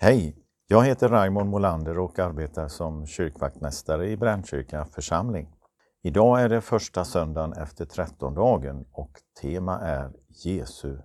Hej! Jag heter Raymond Molander och arbetar som kyrkvaktmästare i Brännkyrka församling. Idag är det första söndagen efter trettondagen och tema är Jesu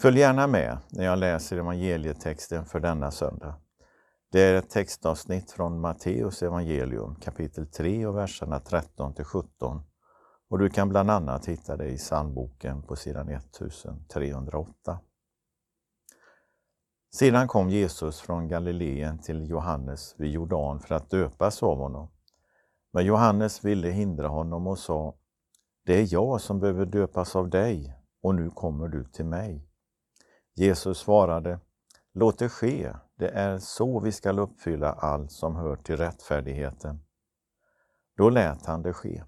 Följ gärna med när jag läser evangelietexten för denna söndag. Det är ett textavsnitt från Matteus evangelium kapitel 3 och verserna 13 till 17 och du kan bland annat hitta det i psalmboken på sidan 1308. Sedan kom Jesus från Galileen till Johannes vid Jordan för att döpas av honom. Men Johannes ville hindra honom och sa, det är jag som behöver döpas av dig och nu kommer du till mig. Jesus svarade, låt det ske, Det är så vi skall uppfylla allt som hör till rättfärdigheten. Då lät han det ske.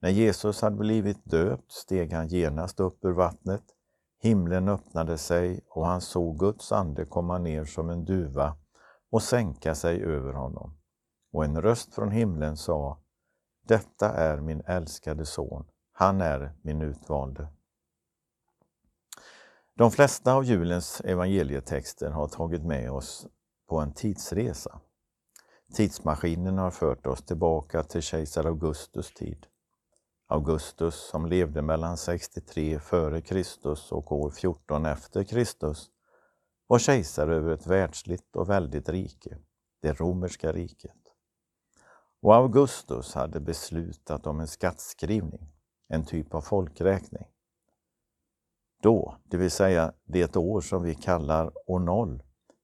När Jesus hade blivit döpt steg han genast upp ur vattnet. Himlen öppnade sig och han såg Guds ande komma ner som en duva och sänka sig över honom. Och en röst från himlen sa Detta är min älskade son, han är min utvalde. De flesta av julens evangelietexter har tagit med oss på en tidsresa. Tidsmaskinen har fört oss tillbaka till kejsar Augustus tid. Augustus som levde mellan 63 före Kristus och år 14 efter Kristus var kejsare över ett världsligt och väldigt rike, det romerska riket. Och Augustus hade beslutat om en skattskrivning, en typ av folkräkning. Då, det vill säga det år som vi kallar år noll,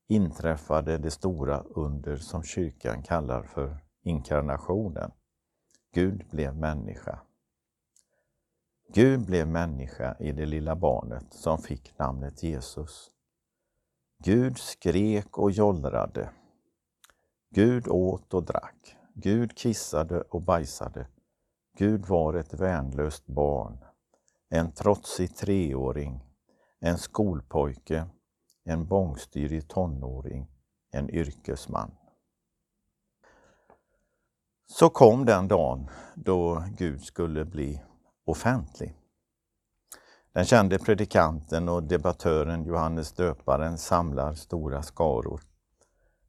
inträffade det stora under som kyrkan kallar för inkarnationen. Gud blev människa. Gud blev människa i det lilla barnet som fick namnet Jesus. Gud skrek och jollrade. Gud åt och drack. Gud kissade och bajsade. Gud var ett värnlöst barn, en trotsig treåring, en skolpojke, en bångstyrig tonåring, en yrkesman. Så kom den dagen då Gud skulle bli offentlig. Den kände predikanten och debattören Johannes döparen samlar stora skaror.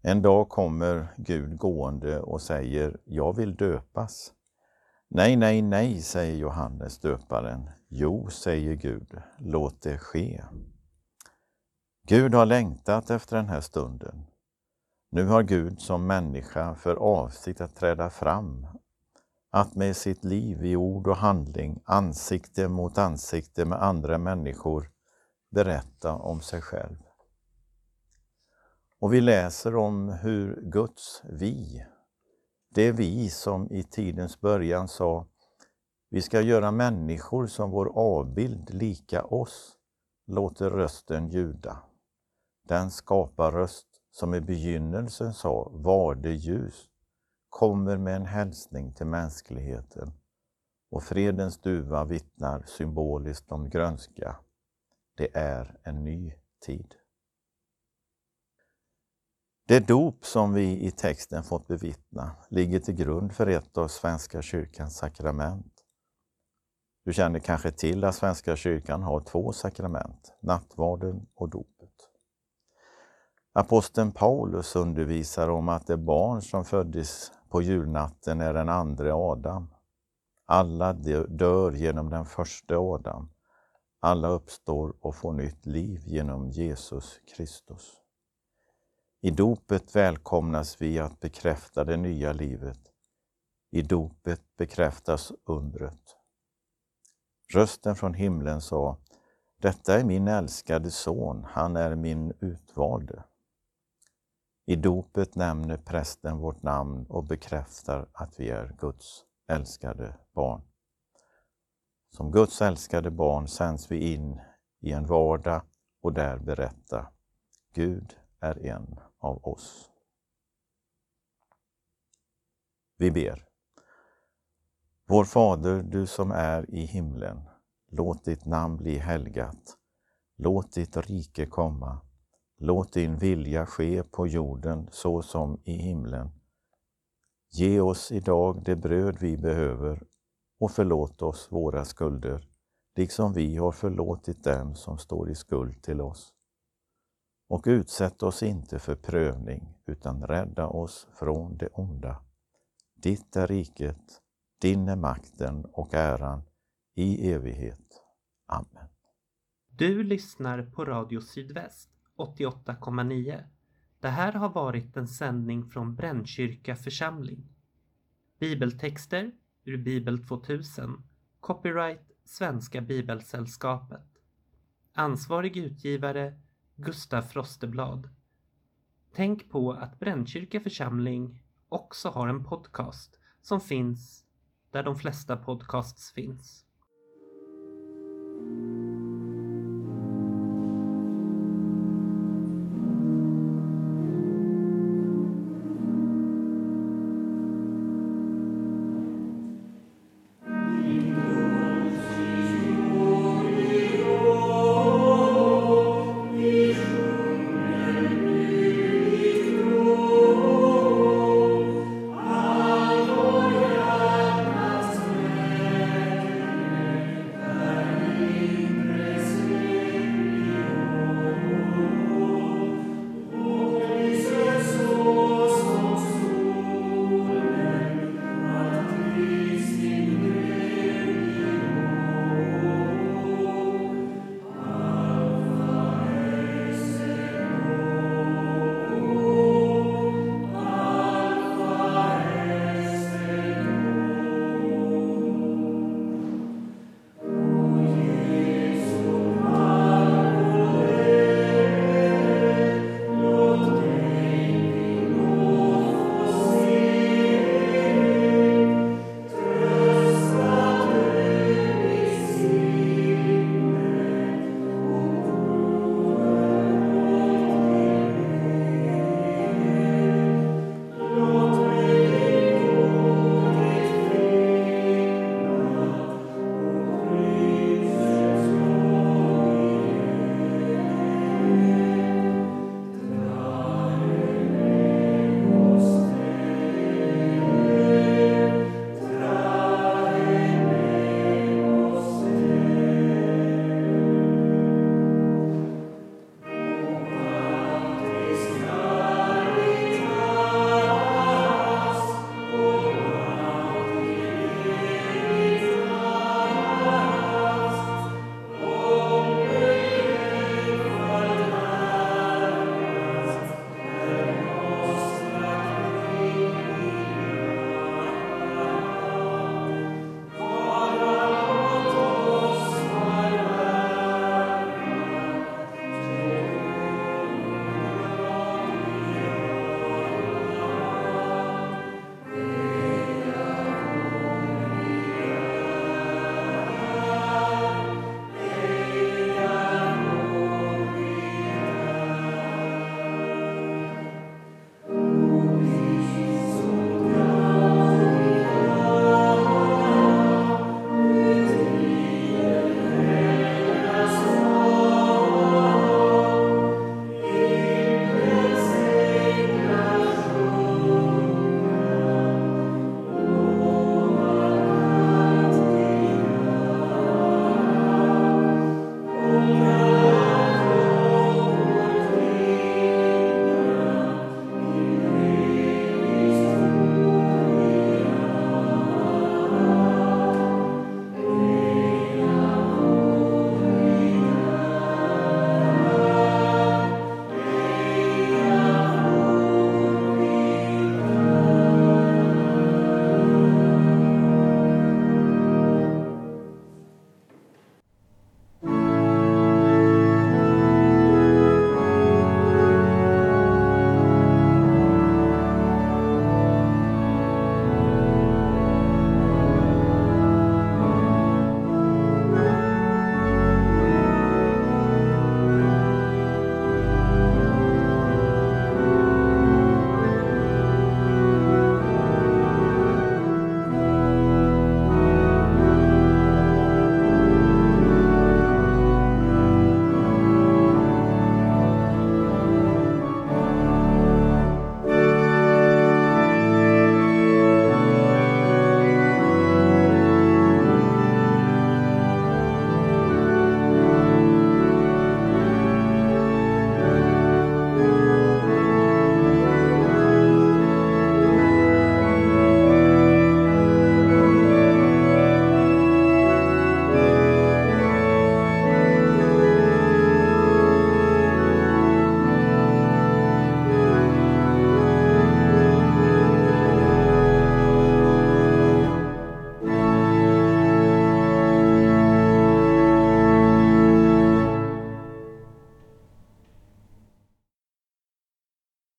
En dag kommer Gud gående och säger ”Jag vill döpas”. Nej, nej, nej, säger Johannes döparen. Jo, säger Gud, låt det ske. Gud har längtat efter den här stunden. Nu har Gud som människa för avsikt att träda fram att med sitt liv i ord och handling, ansikte mot ansikte med andra människor, berätta om sig själv. Och vi läser om hur Guds vi, det är vi som i tidens början sa vi ska göra människor som vår avbild lika oss, låter rösten ljuda. Den skapar röst som i begynnelsen sa var det ljus kommer med en hälsning till mänskligheten och fredens duva vittnar symboliskt om grönska. Det är en ny tid. Det dop som vi i texten fått bevittna ligger till grund för ett av Svenska kyrkans sakrament. Du känner kanske till att Svenska kyrkan har två sakrament, nattvarden och dopet. Aposteln Paulus undervisar om att det barn som föddes på julnatten är den andra Adam. Alla dör genom den första Adam. Alla uppstår och får nytt liv genom Jesus Kristus. I dopet välkomnas vi att bekräfta det nya livet. I dopet bekräftas undret. Rösten från himlen sa, detta är min älskade son, han är min utvalde. I dopet nämner prästen vårt namn och bekräftar att vi är Guds älskade barn. Som Guds älskade barn sänds vi in i en vardag och där berätta Gud är en av oss. Vi ber. Vår Fader, du som är i himlen. Låt ditt namn bli helgat. Låt ditt rike komma. Låt din vilja ske på jorden så som i himlen. Ge oss idag det bröd vi behöver och förlåt oss våra skulder, liksom vi har förlåtit dem som står i skuld till oss. Och utsätt oss inte för prövning, utan rädda oss från det onda. Ditt är riket, din är makten och äran i evighet. Amen. Du lyssnar på Radio Sydväst 88,9. Det här har varit en sändning från Brännkyrka församling. Bibeltexter ur Bibel 2000. Copyright Svenska Bibelsällskapet. Ansvarig utgivare Gustaf Frosteblad. Tänk på att Brännkyrka församling också har en podcast som finns där de flesta podcasts finns.